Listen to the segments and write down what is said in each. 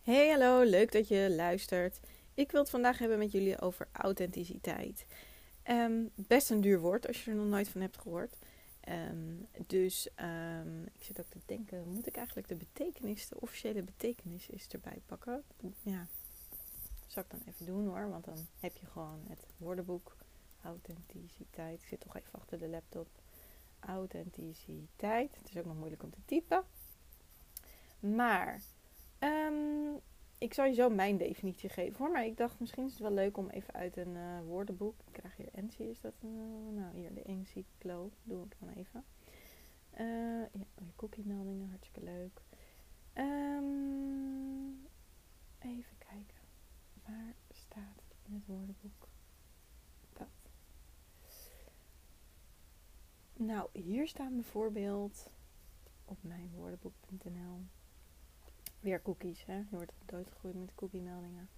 Hey, hallo, leuk dat je luistert. Ik wil het vandaag hebben met jullie over authenticiteit. Um, best een duur woord als je er nog nooit van hebt gehoord. Um, dus um, ik zit ook te denken, moet ik eigenlijk de betekenis, de officiële betekenis is erbij pakken? Ja, zal ik dan even doen hoor, want dan heb je gewoon het woordenboek authenticiteit. Ik zit toch even achter de laptop. Authenticiteit. Het is ook nog moeilijk om te typen. Maar um, ik zal je zo mijn definitie geven hoor. Maar ik dacht misschien is het wel leuk om even uit een uh, woordenboek. Ik krijg hier NC, is dat een. Uh, nou, hier de encyclo. Doe ik dan even. Uh, ja, cookie meldingen, hartstikke leuk. Um, even kijken. Waar staat in het woordenboek dat? Nou, hier staat bijvoorbeeld op mijnwoordenboek.nl Weer cookies, hè? Je wordt doodgegooid met cookie meldingen.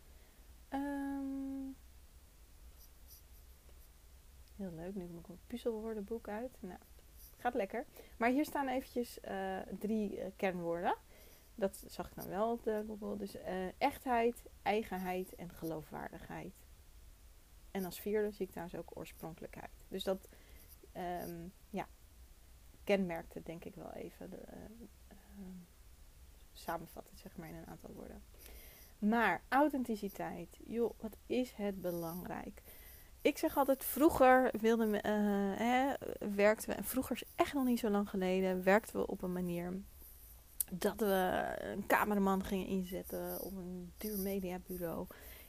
Um, heel leuk, nu komt een puzzelwoordenboek uit. Nou, gaat lekker. Maar hier staan eventjes uh, drie uh, kernwoorden. Dat zag ik dan wel op de Google. Dus uh, echtheid, eigenheid en geloofwaardigheid. En als vierde zie ik trouwens ook oorspronkelijkheid. Dus dat um, ja, kenmerkte denk ik wel even de, samenvatten, zeg maar in een aantal woorden. Maar authenticiteit, joh, wat is het belangrijk? Ik zeg altijd, vroeger wilden we, uh, hè, werkten we, en vroeger is echt nog niet zo lang geleden, werkten we op een manier dat we een cameraman gingen inzetten op een duur mediabureau.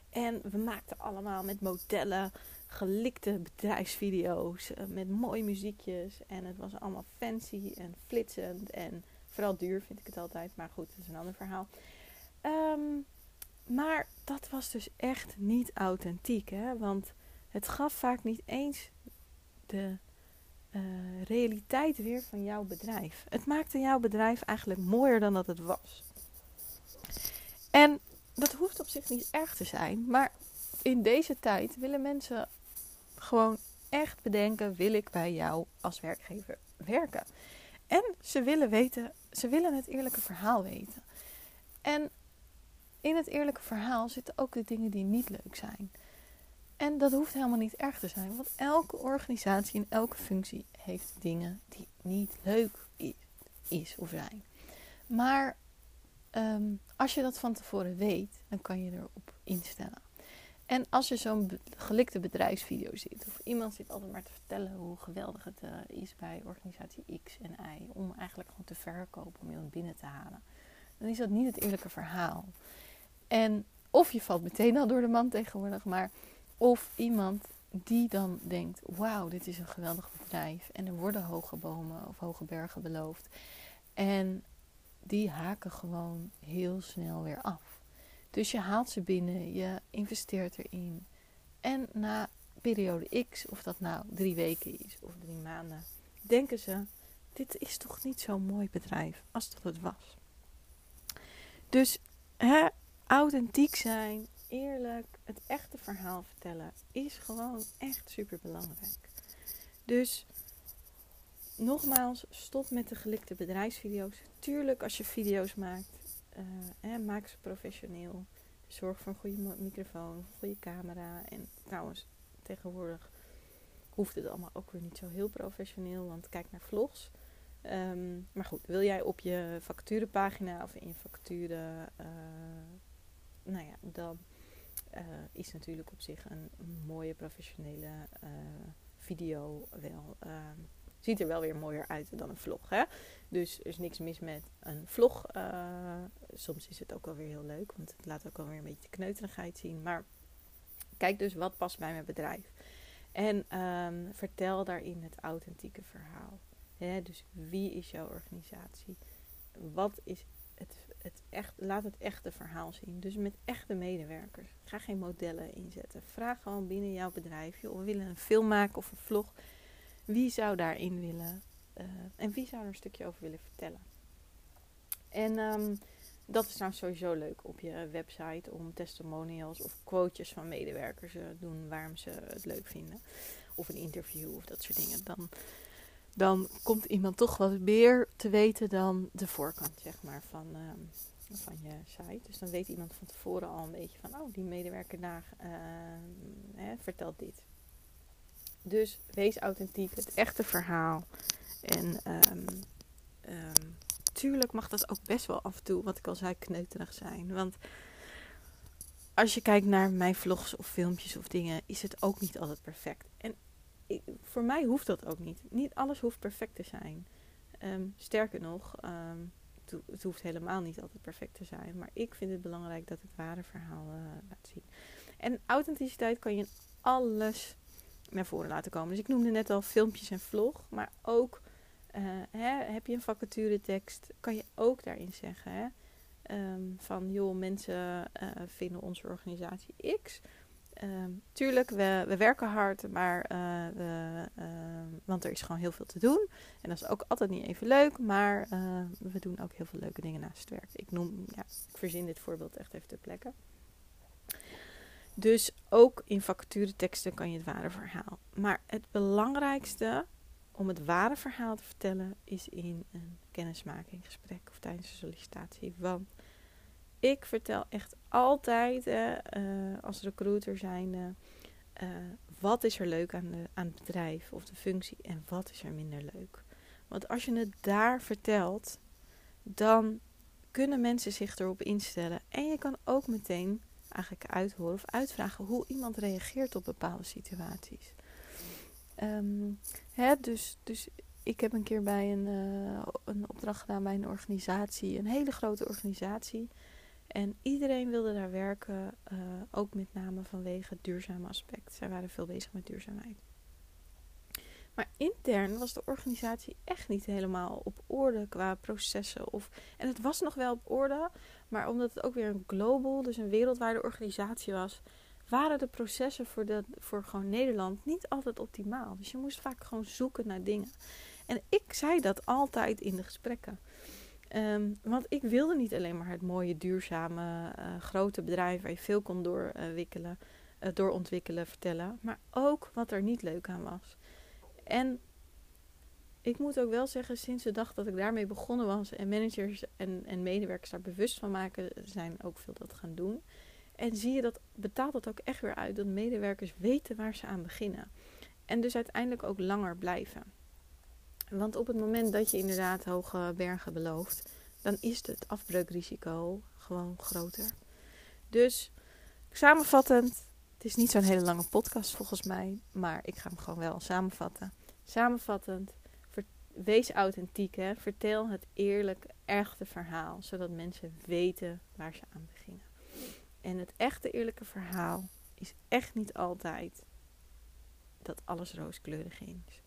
En we maakten allemaal met modellen gelikte bedrijfsvideo's uh, met mooie muziekjes. En het was allemaal fancy en flitsend en Vooral duur vind ik het altijd, maar goed, dat is een ander verhaal. Um, maar dat was dus echt niet authentiek, hè? want het gaf vaak niet eens de uh, realiteit weer van jouw bedrijf. Het maakte jouw bedrijf eigenlijk mooier dan dat het was. En dat hoeft op zich niet erg te zijn, maar in deze tijd willen mensen gewoon echt bedenken: wil ik bij jou als werkgever werken? En ze willen weten, ze willen het eerlijke verhaal weten. En in het eerlijke verhaal zitten ook de dingen die niet leuk zijn. En dat hoeft helemaal niet erg te zijn, want elke organisatie en elke functie heeft dingen die niet leuk is of zijn. Maar ehm, als je dat van tevoren weet, dan kan je erop instellen. En als je zo'n gelikte bedrijfsvideo ziet, of iemand zit altijd maar te vertellen hoe geweldig het uh, is bij organisatie X en Y, om eigenlijk gewoon te verkopen, om iemand binnen te halen, dan is dat niet het eerlijke verhaal. En of je valt meteen al door de man tegenwoordig, maar of iemand die dan denkt: wauw, dit is een geweldig bedrijf en er worden hoge bomen of hoge bergen beloofd. En die haken gewoon heel snel weer af. Dus je haalt ze binnen, je investeert erin. En na periode X, of dat nou drie weken is of drie maanden, denken ze: dit is toch niet zo'n mooi bedrijf als dat het was. Dus hè, authentiek zijn, eerlijk, het echte verhaal vertellen is gewoon echt super belangrijk. Dus nogmaals, stop met de gelikte bedrijfsvideo's. Tuurlijk, als je video's maakt, uh, maak ze professioneel. Zorg voor een goede microfoon, een goede camera. En trouwens, tegenwoordig hoeft het allemaal ook weer niet zo heel professioneel. Want kijk naar vlogs. Ehm, maar goed, wil jij op je facturenpagina of in je facturen, uh, nou ja, dan uh, is natuurlijk op zich een, mooie professionele uh, video wel ehm, ziet er wel weer mooier uit dan een vlog. Hè? Dus er is niks mis met een vlog. Uh, soms is het ook wel weer heel leuk, want het laat ook wel weer een beetje de kneuterigheid zien. Maar kijk dus wat past bij mijn bedrijf. En um, vertel daarin het authentieke verhaal. Hè? Dus wie is jouw organisatie? Wat is het, het echt, laat het echte verhaal zien. Dus met echte medewerkers. Ga geen modellen inzetten. Vraag gewoon binnen jouw bedrijf. Joh, we willen een film maken of een vlog. Wie zou daarin willen? Uh, en wie zou er een stukje over willen vertellen? En um, dat is nou sowieso leuk op je website om testimonials of quotes van medewerkers te doen waarom ze het leuk vinden. Of een interview of dat soort dingen. Dan, dan komt iemand toch wat meer te weten dan de voorkant zeg maar, van, um, van je site. Dus dan weet iemand van tevoren al een beetje van, oh, die medewerker daar hè, vertelt dit. Dus wees authentiek, het echte verhaal. En um, tuurlijk mag dat ook best wel af en toe, wat ik al zei, kneuterig zijn. Want als je kijkt naar mijn vlogs of filmpjes of dingen, is het ook niet altijd perfect. En voor mij hoeft dat ook niet. Niet alles hoeft perfect te zijn. Um, sterker nog, het, hoeft helemaal niet altijd perfect te zijn. Maar ik vind het belangrijk dat het ware verhaal uh, laat zien. En authenticiteit kan je in alles naar voren laten komen. Dus ik noemde net al filmpjes en vlog, maar ook uh, hè, heb je een vacaturetekst, kan je ook daarin zeggen hè, um, van joh, mensen uh, vinden onze organisatie X. Um, tuurlijk, we, we werken hard, maar uh, we, want er is gewoon heel veel te doen. En dat is ook altijd niet even leuk, maar we doen ook heel veel leuke dingen naast het werk. Ik noem, ja, ik verzin dit voorbeeld echt even ter plekke. Dus ook in vacatureteksten kan je het ware verhaal. Maar het belangrijkste om het ware verhaal te vertellen is in een kennismakinggesprek of tijdens een sollicitatie. Want ik vertel echt altijd uh, als recruiter zijnde uh, wat is er leuk aan, de, aan het bedrijf of de functie en wat is er minder leuk. Want als je het daar vertelt, dan kunnen mensen zich erop instellen. En je kan ook meteen eigenlijk uithoren of uitvragen hoe iemand reageert op bepaalde situaties. Um, hè, dus, dus ik heb een keer bij een, uh, een opdracht gedaan bij een organisatie, een hele grote organisatie. En iedereen wilde daar werken, uh, ook met name vanwege het duurzame aspect. Zij waren veel bezig met duurzaamheid. Maar intern was de organisatie echt niet helemaal op orde qua processen. Of, en het was nog wel op orde, maar omdat het ook weer een global, dus een wereldwijde organisatie was, waren de processen voor, voor gewoon Nederland niet altijd optimaal. Dus je moest vaak gewoon zoeken naar dingen. En ik zei dat altijd in de gesprekken. Um, want ik wilde niet alleen maar het mooie, duurzame, uh, grote bedrijf waar je veel kon uh, doorontwikkelen, vertellen. Maar ook wat er niet leuk aan was. En ik moet ook wel zeggen, sinds de dag dat ik daarmee begonnen was en managers en, en medewerkers daar bewust van maken, zijn ook veel dat gaan doen. En zie je dat, betaalt dat ook echt weer uit dat medewerkers weten waar ze aan beginnen. En dus uiteindelijk ook langer blijven. Want op het moment dat je inderdaad hoge bergen belooft, dan is het afbreukrisico gewoon groter. Dus samenvattend, het is niet zo'n hele lange podcast volgens mij, maar ik ga hem gewoon wel samenvatten. Samenvattend, wees authentiek, hè? vertel het eerlijk, echte verhaal, zodat mensen weten waar ze aan beginnen. En het echte eerlijke verhaal is echt niet altijd dat alles rooskleurig is.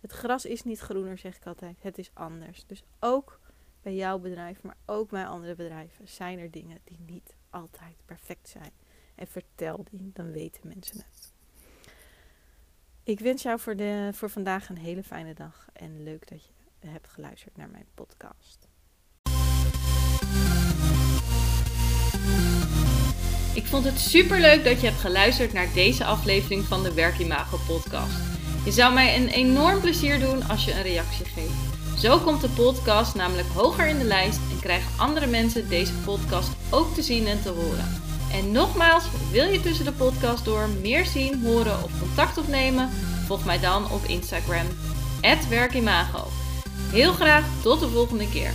Het gras is niet groener, zeg ik altijd. Het is anders. Dus ook bij jouw bedrijf, maar ook bij andere bedrijven, zijn er dingen die niet altijd perfect zijn. En vertel die, dan weten mensen het. Ik wens jou voor, de, voor vandaag een hele fijne dag en leuk dat je hebt geluisterd naar mijn podcast. Ik vond het super leuk dat je hebt geluisterd naar deze aflevering van de Werkimago podcast. Je zou mij een enorm plezier doen als je een reactie geeft. Zo komt de podcast namelijk hoger in de lijst en krijgen andere mensen deze podcast ook te zien en te horen. En nogmaals, wil je tussen de podcast door meer zien, horen of contact opnemen? Volg mij dan op Instagram, werkimago. Heel graag tot de volgende keer.